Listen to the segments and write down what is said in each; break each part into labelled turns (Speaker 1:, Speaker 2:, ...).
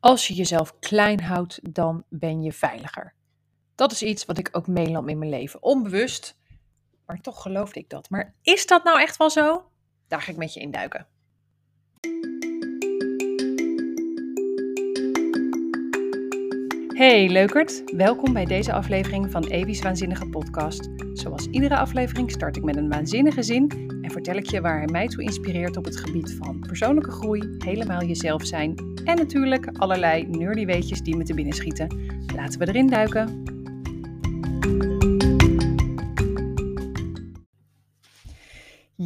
Speaker 1: Als je jezelf klein houdt, dan ben je veiliger. Dat is iets wat ik ook meelam in mijn leven. Onbewust, maar toch geloofde ik dat. Maar is dat nou echt wel zo? Daar ga ik met je induiken. Hey leukert, welkom bij deze aflevering van Evi's Waanzinnige Podcast. Zoals iedere aflevering start ik met een waanzinnige zin en vertel ik je waar hij mij toe inspireert op het gebied van persoonlijke groei, helemaal jezelf zijn en natuurlijk allerlei nerdy weetjes die me te binnen schieten. Laten we erin duiken.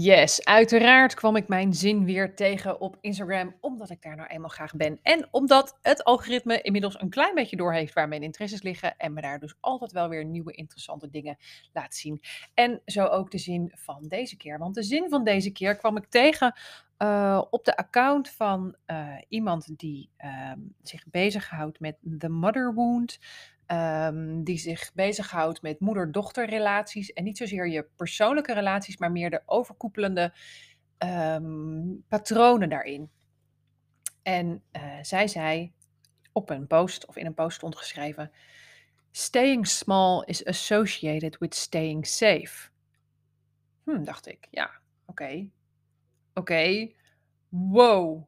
Speaker 1: Yes, uiteraard kwam ik mijn zin weer tegen op Instagram, omdat ik daar nou eenmaal graag ben. En omdat het algoritme inmiddels een klein beetje doorheeft waar mijn interesses liggen en me daar dus altijd wel weer nieuwe interessante dingen laat zien. En zo ook de zin van deze keer. Want de zin van deze keer kwam ik tegen uh, op de account van uh, iemand die uh, zich bezighoudt met the mother wound. Um, die zich bezighoudt met moeder-dochter relaties. En niet zozeer je persoonlijke relaties, maar meer de overkoepelende um, patronen daarin. En uh, zij zei op een post, of in een post stond geschreven: Staying small is associated with staying safe. Hm, dacht ik. Ja, oké. Oké. Wow.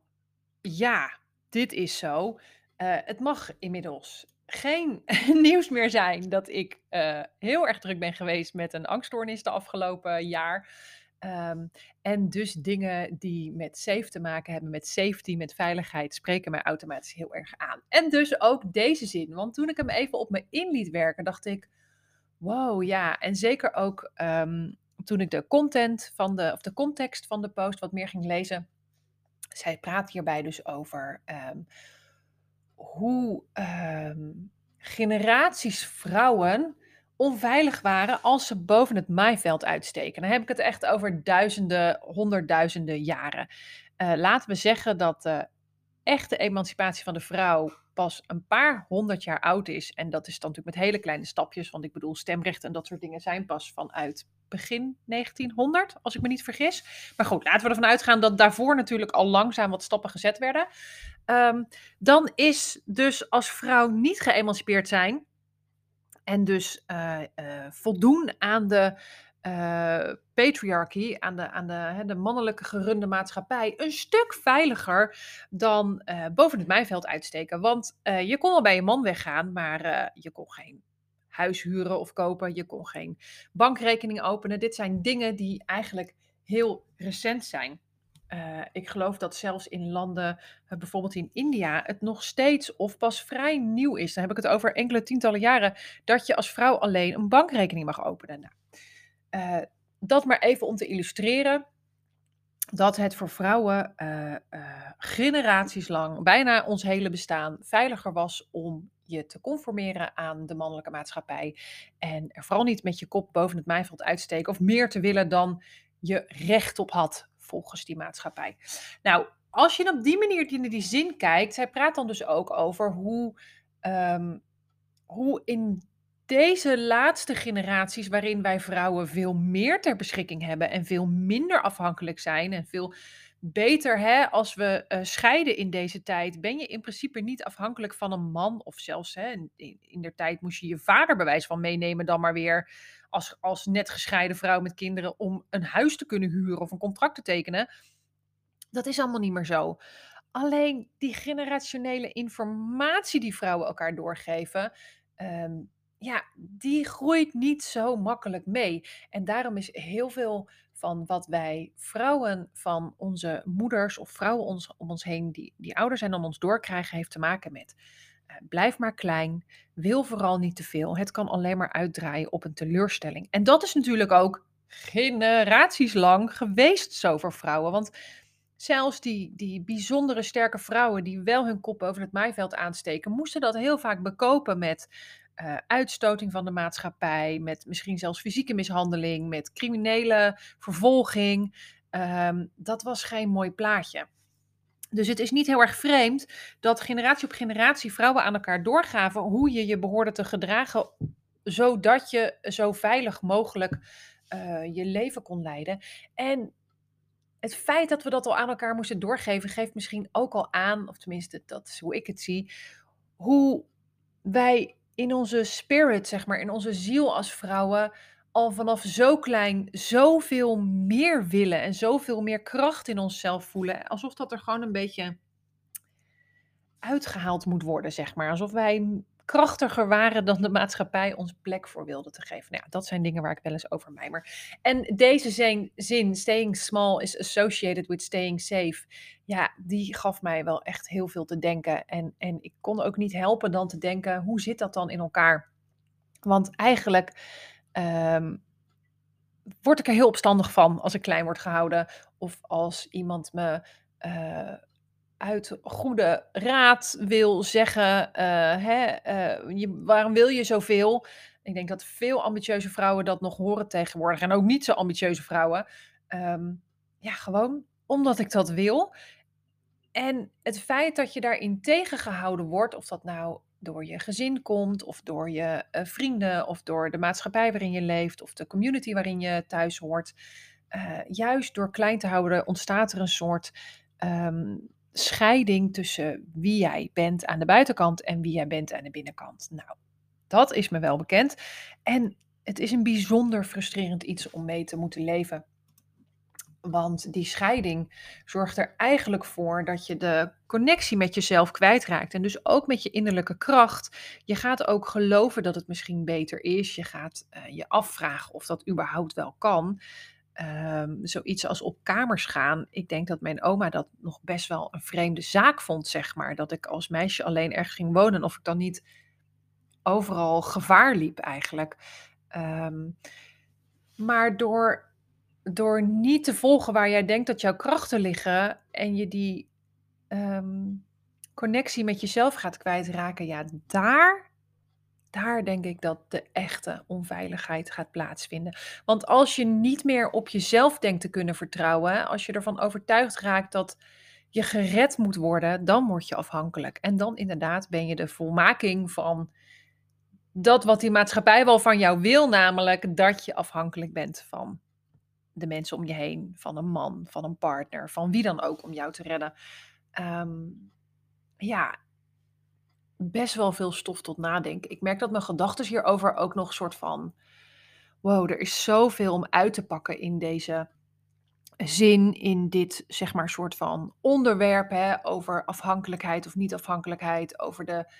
Speaker 1: Ja, dit is zo. Uh, het mag inmiddels geen nieuws meer zijn dat ik uh, heel erg druk ben geweest met een angststoornis de afgelopen jaar. Um, en dus dingen die met safe te maken hebben, met safety, met veiligheid, spreken mij automatisch heel erg aan. En dus ook deze zin, want toen ik hem even op me in liet werken, dacht ik, wow, ja. En zeker ook um, toen ik de content van de, of de context van de post wat meer ging lezen. Zij praat hierbij dus over um, hoe um, generaties vrouwen onveilig waren als ze boven het maaiveld uitsteken. Dan heb ik het echt over duizenden, honderdduizenden jaren. Uh, laten we zeggen dat de echte emancipatie van de vrouw pas een paar honderd jaar oud is. En dat is dan natuurlijk met hele kleine stapjes, want ik bedoel, stemrecht en dat soort dingen zijn pas vanuit begin 1900, als ik me niet vergis. Maar goed, laten we ervan uitgaan dat daarvoor natuurlijk al langzaam wat stappen gezet werden. Um, dan is dus als vrouw niet geëmancipeerd zijn en dus uh, uh, voldoen aan de uh, patriarchy, aan, de, aan de, hè, de mannelijke gerunde maatschappij, een stuk veiliger dan boven het mijveld uitsteken. Want je kon al bij je man weggaan, maar je kon geen huis huren of kopen. Je kon geen bankrekening openen. Dit zijn dingen die eigenlijk heel recent zijn. Uh, ik geloof dat zelfs in landen, uh, bijvoorbeeld in India, het nog steeds of pas vrij nieuw is. Dan heb ik het over enkele tientallen jaren, dat je als vrouw alleen een bankrekening mag openen. Nou, uh, dat maar even om te illustreren dat het voor vrouwen generaties lang, bijna ons hele bestaan, veiliger was om je te conformeren aan de mannelijke maatschappij. En er vooral niet met je kop boven het mijveld uitsteken of meer te willen dan je recht op had volgens die maatschappij. Nou, als je op die manier naar die zin kijkt, zij praat dan dus ook over hoe, um, hoe in deze laatste generaties, waarin wij vrouwen veel meer ter beschikking hebben en veel minder afhankelijk zijn en veel beter, hè, als we uh, scheiden in deze tijd, ben je in principe niet afhankelijk van een man. Of zelfs hè, in, in der tijd moest je je vader bewijs van meenemen dan maar weer als, als net gescheiden vrouw met kinderen om een huis te kunnen huren of een contract te tekenen. Dat is allemaal niet meer zo. Alleen die generationele informatie die vrouwen elkaar doorgeven, um, ja, die groeit niet zo makkelijk mee. En daarom is heel veel van wat wij vrouwen van onze moeders of vrouwen ons, om ons heen die, die ouder zijn dan ons doorkrijgen, heeft te maken met uh, blijf maar klein, wil vooral niet te veel. Het kan alleen maar uitdraaien op een teleurstelling. En dat is natuurlijk ook generaties lang geweest zo voor vrouwen. Want zelfs die, die bijzondere sterke vrouwen die wel hun kop over het maaiveld aansteken, moesten dat heel vaak bekopen met uh, uitstoting van de maatschappij, met misschien zelfs fysieke mishandeling, met criminele vervolging. Um, dat was geen mooi plaatje. Dus het is niet heel erg vreemd dat generatie op generatie vrouwen aan elkaar doorgaven hoe je je behoorde te gedragen, zodat je zo veilig mogelijk uh, je leven kon leiden. En het feit dat we dat al aan elkaar moesten doorgeven, geeft misschien ook al aan, of tenminste, dat is hoe ik het zie, hoe wij in onze spirit, zeg maar, in onze ziel als vrouwen, al vanaf zo klein zoveel meer willen en zoveel meer kracht in onszelf voelen. Alsof dat er gewoon een beetje uitgehaald moet worden, zeg maar. Alsof wij krachtiger waren dan de maatschappij ons plek voor wilde te geven. Nou ja, dat zijn dingen waar ik wel eens over mijmer. En deze zin, zin, staying small is associated with staying safe, ja, die gaf mij wel echt heel veel te denken. En, en ik kon ook niet helpen dan te denken, hoe zit dat dan in elkaar? Want eigenlijk um, word ik er heel opstandig van als ik klein word gehouden. Of als iemand me uh, uit goede raad wil zeggen, uh, hè, je, waarom wil je zoveel? Ik denk dat veel ambitieuze vrouwen dat nog horen tegenwoordig. En ook niet zo ambitieuze vrouwen. Um, ja, gewoon omdat ik dat wil. En het feit dat je daarin tegengehouden wordt, of dat nou door je gezin komt, of door je uh, vrienden, of door de maatschappij waarin je leeft, of de community waarin je thuis hoort. Juist door klein te houden ontstaat er een soort um, scheiding tussen wie jij bent aan de buitenkant en wie jij bent aan de binnenkant. Nou, dat is me wel bekend. En het is een bijzonder frustrerend iets om mee te moeten leven. Want die scheiding zorgt er eigenlijk voor dat je de connectie met jezelf kwijtraakt. En dus ook met je innerlijke kracht. Je gaat ook geloven dat het misschien beter is. Je gaat uh, je afvragen of dat überhaupt wel kan. Um, zoiets als op kamers gaan. Ik denk dat mijn oma dat nog best wel een vreemde zaak vond, zeg maar. Dat ik als meisje alleen ergens ging wonen. Of ik dan niet overal gevaar liep, eigenlijk. Um, maar door door niet te volgen waar jij denkt dat jouw krachten liggen en je die um, connectie met jezelf gaat kwijtraken, ja, daar, daar denk ik dat de echte onveiligheid gaat plaatsvinden. Want als je niet meer op jezelf denkt te kunnen vertrouwen, als je ervan overtuigd raakt dat je gered moet worden, dan word je afhankelijk. En dan inderdaad ben je de volmaking van dat wat die maatschappij wel van jou wil, namelijk dat je afhankelijk bent van de mensen om je heen, van een man, van een partner, van wie dan ook om jou te redden. Um, ja, best wel veel stof tot nadenken. Ik merk dat mijn gedachten hierover ook nog soort van. Wow, er is zoveel om uit te pakken in deze zin, in dit zeg maar soort van onderwerp hè, over afhankelijkheid of niet afhankelijkheid, over de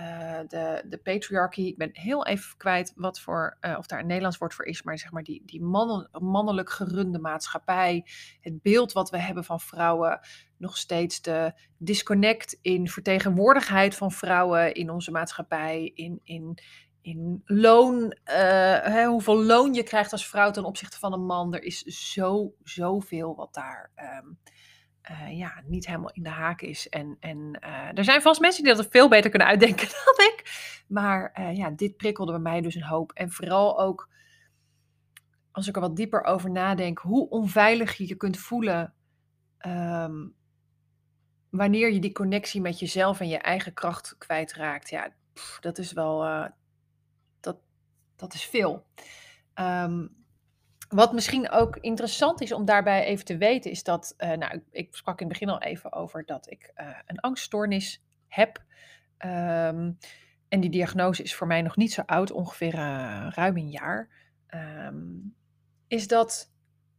Speaker 1: uh, de, de patriarchy. Ik ben heel even kwijt wat voor, uh, of daar een Nederlands woord voor is, maar zeg maar die, die mannelijk gerunde maatschappij. Het beeld wat we hebben van vrouwen. Nog steeds de disconnect in vertegenwoordigheid van vrouwen in onze maatschappij. In, in, in loon, uh, hè, hoeveel loon je krijgt als vrouw ten opzichte van een man. Er is zo, zoveel wat daar. Um, uh, ja, niet helemaal in de haak is. En, en uh, er zijn vast mensen die dat veel beter kunnen uitdenken dan ik. Maar uh, ja, dit prikkelde bij mij dus een hoop. En vooral ook, als ik er wat dieper over nadenk, hoe onveilig je je kunt voelen um, wanneer je die connectie met jezelf en je eigen kracht kwijtraakt. Ja, dat is wel, dat, dat is veel. Um, wat misschien ook interessant is om daarbij even te weten, is dat, uh, nou, ik sprak in het begin al even over dat ik uh, een angststoornis heb. Um, en die diagnose is voor mij nog niet zo oud, ongeveer uh, ruim een jaar. Um, is dat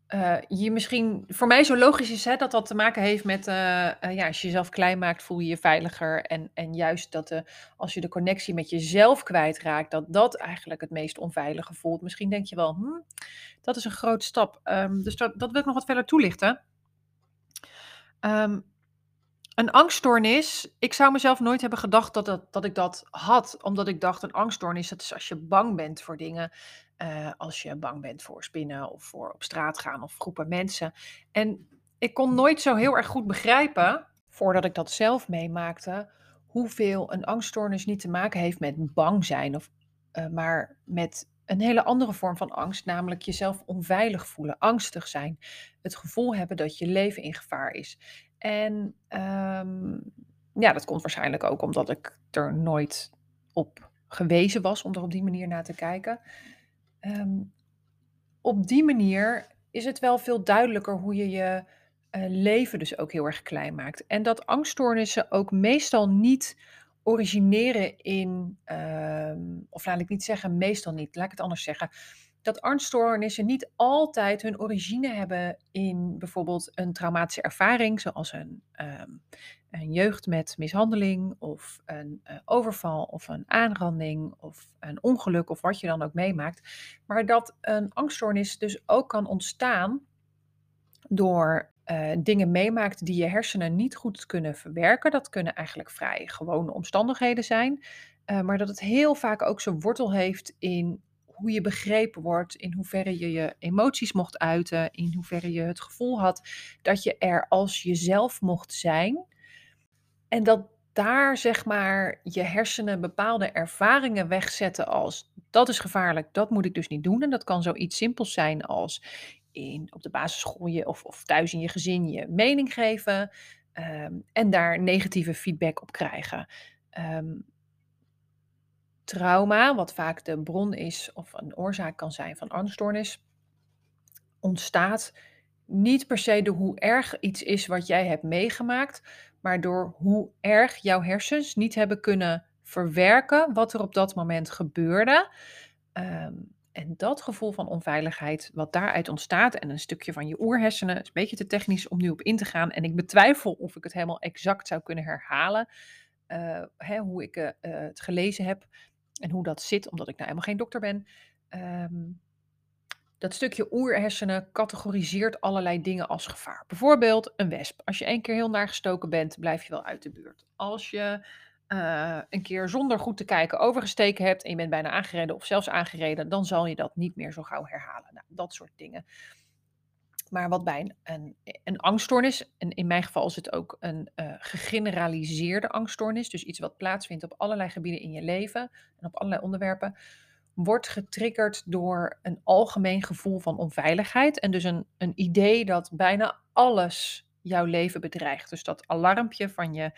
Speaker 1: uh, je misschien voor mij zo logisch is hè, dat dat te maken heeft met, uh, uh, ja, als je jezelf klein maakt, voel je je veiliger. En, en juist dat de, als je de connectie met jezelf kwijtraakt, dat dat eigenlijk het meest onveilige voelt. Misschien denk je wel, hm, dat is een grote stap. Um, dus dat, wil ik nog wat verder toelichten. Um, een angststoornis, ik zou mezelf nooit hebben gedacht dat, dat, dat ik dat had. Omdat ik dacht, een angststoornis, dat is als je bang bent voor dingen. Uh, als je bang bent voor spinnen of voor op straat gaan of groepen mensen. En ik kon nooit zo heel erg goed begrijpen, voordat ik dat zelf meemaakte, hoeveel een angststoornis niet te maken heeft met bang zijn. Of, uh, maar met een hele andere vorm van angst, namelijk jezelf onveilig voelen, angstig zijn. Het gevoel hebben dat je leven in gevaar is. En um, ja, dat komt waarschijnlijk ook omdat ik er nooit op gewezen was om er op die manier naar te kijken. Um, op die manier is het wel veel duidelijker hoe je je eh, leven dus ook heel erg klein maakt. En dat angststoornissen ook meestal niet origineren in, ehm, of laat ik niet zeggen meestal niet, laat ik het anders zeggen. Dat angststoornissen niet altijd hun origine hebben in bijvoorbeeld een traumatische ervaring, zoals een, ehm, een jeugd met mishandeling of een eh, overval of een aanranding of een ongeluk of wat je dan ook meemaakt. Maar dat een angststoornis dus ook kan ontstaan door uh, dingen meemaakt die je hersenen niet goed kunnen verwerken. Dat kunnen eigenlijk vrij gewone omstandigheden zijn. Uh, maar dat het heel vaak ook zijn wortel heeft in hoe je begrepen wordt, in hoeverre je je emoties mocht uiten, in hoeverre je het gevoel had dat je er als jezelf mocht zijn. En dat daar zeg maar je hersenen bepaalde ervaringen wegzetten als dat is gevaarlijk, dat moet ik dus niet doen. En dat kan zoiets simpels zijn als in, op de basisschool je, of, of thuis in je gezin je mening geven ehm, en daar negatieve feedback op krijgen. Um, trauma, wat vaak de bron is of een oorzaak kan zijn van angststoornis, ontstaat niet per se door hoe erg iets is wat jij hebt meegemaakt, maar door hoe erg jouw hersens niet hebben kunnen verwerken wat er op dat moment gebeurde. Um, en dat gevoel van onveiligheid, wat daaruit ontstaat, en een stukje van je oerhersenen, is een beetje te technisch om nu op in te gaan. En ik betwijfel of ik het helemaal exact zou kunnen herhalen, uh, hè, hoe ik uh, het gelezen heb en hoe dat zit, omdat ik nou helemaal geen dokter ben. Um, dat stukje oerhersenen categoriseert allerlei dingen als gevaar. Bijvoorbeeld een wesp. Als je één keer heel naar gestoken bent, blijf je wel uit de buurt. Als je uh, een keer zonder goed te kijken overgesteken hebt en je bent bijna aangereden of zelfs aangereden, dan zal je dat niet meer zo gauw herhalen. Nou, dat soort dingen. Maar wat bij een, een, angststoornis, en in mijn geval is het ook een uh, gegeneraliseerde angststoornis, dus iets wat plaatsvindt op allerlei gebieden in je leven en op allerlei onderwerpen, wordt getriggerd door een algemeen gevoel van onveiligheid en dus een, een idee dat bijna alles jouw leven bedreigt. Dus dat alarmpje van je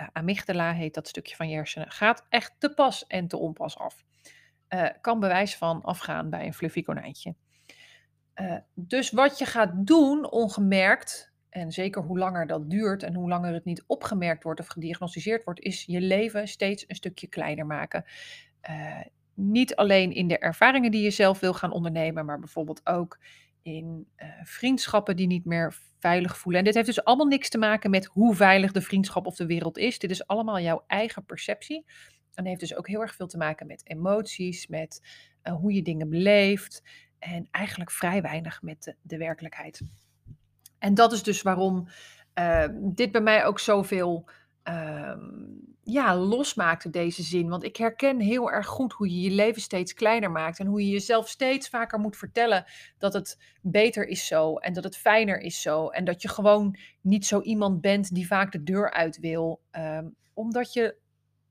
Speaker 1: uh, amygdala, heet dat stukje van je hersenen, gaat echt te pas en te onpas af. Uh, kan bewijs van afgaan bij een fluffy konijntje. Uh, dus wat je gaat doen, ongemerkt, en zeker hoe langer dat duurt en hoe langer het niet opgemerkt wordt of gediagnosticeerd wordt, is je leven steeds een stukje kleiner maken. niet alleen in de ervaringen die je zelf wil gaan ondernemen, maar bijvoorbeeld ook in uh, vriendschappen die niet meer veilig voelen. En dit heeft dus allemaal niks te maken met hoe veilig de vriendschap of de wereld is. Dit is allemaal jouw eigen perceptie. En heeft dus ook heel erg veel te maken met emoties, met hoe je dingen beleeft. En eigenlijk vrij weinig met de, werkelijkheid. En dat is dus waarom uh, dit bij mij ook zoveel um, ja, losmaakte, deze zin. Want ik herken heel erg goed hoe je je leven steeds kleiner maakt. En hoe je jezelf steeds vaker moet vertellen dat het beter is zo. En dat het fijner is zo. En dat je gewoon niet zo iemand bent die vaak de deur uit wil. Um, omdat je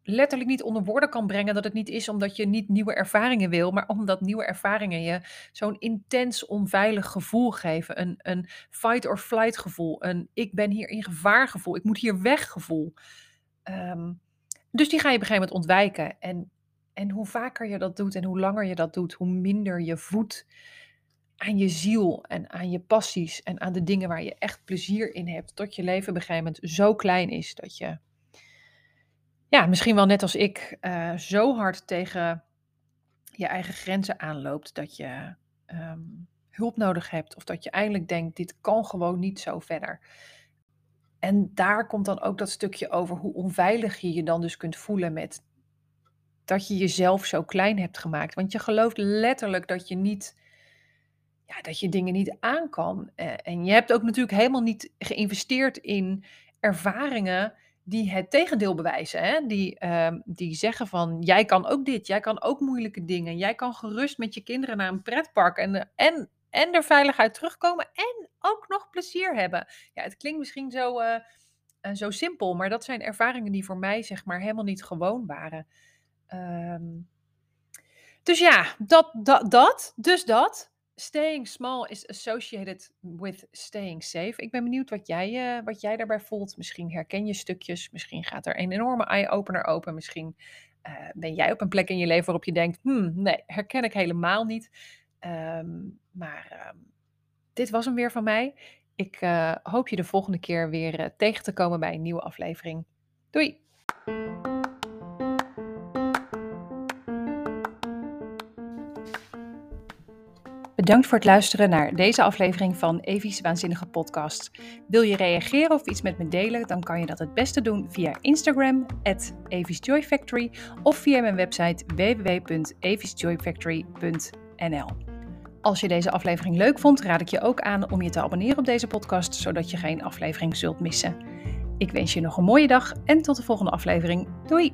Speaker 1: letterlijk niet onder woorden kan brengen dat het niet is omdat je niet nieuwe ervaringen wil, maar omdat nieuwe ervaringen je zo'n intens onveilig gevoel geven. Een, een fight or flight gevoel, een ik ben hier in gevaar gevoel, ik moet hier weg gevoel. Um, dus die ga je op een gegeven moment ontwijken. En, en hoe vaker je dat doet en hoe langer je dat doet, hoe minder je voedt aan je ziel en aan je passies en aan de dingen waar je echt plezier in hebt. Tot je leven op een gegeven moment zo klein is dat je ja, misschien wel net als ik, uh, zo hard tegen je eigen grenzen aanloopt dat je um, hulp nodig hebt. Of dat je eigenlijk denkt, dit kan gewoon niet zo verder. En daar komt dan ook dat stukje over hoe onveilig je je dan dus kunt voelen met dat je jezelf zo klein hebt gemaakt. Want je gelooft letterlijk dat je niet, ja, dat je dingen niet aan kan. Uh, en je hebt ook natuurlijk helemaal niet geïnvesteerd in ervaringen die het tegendeel bewijzen. Hè? Die, uh, die zeggen van, jij kan ook dit, jij kan ook moeilijke dingen. Jij kan gerust met je kinderen naar een pretpark en, eh, en, en er veilig uit terugkomen en ook nog plezier hebben. Ja, het klinkt misschien zo, uh, uh, zo simpel, maar dat zijn ervaringen die voor mij zeg maar helemaal niet gewoon waren. Um, dus ja, dat, dat, dat, dus dat staying small is associated with staying safe. Ik ben benieuwd wat jij, uh, wat jij daarbij voelt. Misschien herken je stukjes. Misschien gaat er een enorme eye-opener open. Misschien uh, ben jij op een plek in je leven waarop je denkt: hmm, nee, herken ik helemaal niet. Um, maar um, dit was hem weer van mij. Ik uh, hoop je de volgende keer weer tegen te komen bij een nieuwe aflevering. Doei! Bedankt voor het luisteren naar deze aflevering van Evie's Waanzinnige Podcast. Wil je reageren of iets met me delen, dan kan je dat het beste doen via Instagram, at Joy Factory, of via mijn website www.eviesjoyfactory.nl. Als je deze aflevering leuk vond, raad ik je ook aan om je te abonneren op deze podcast, zodat je geen aflevering zult missen. Ik wens je nog een mooie dag en tot de volgende aflevering. Doei!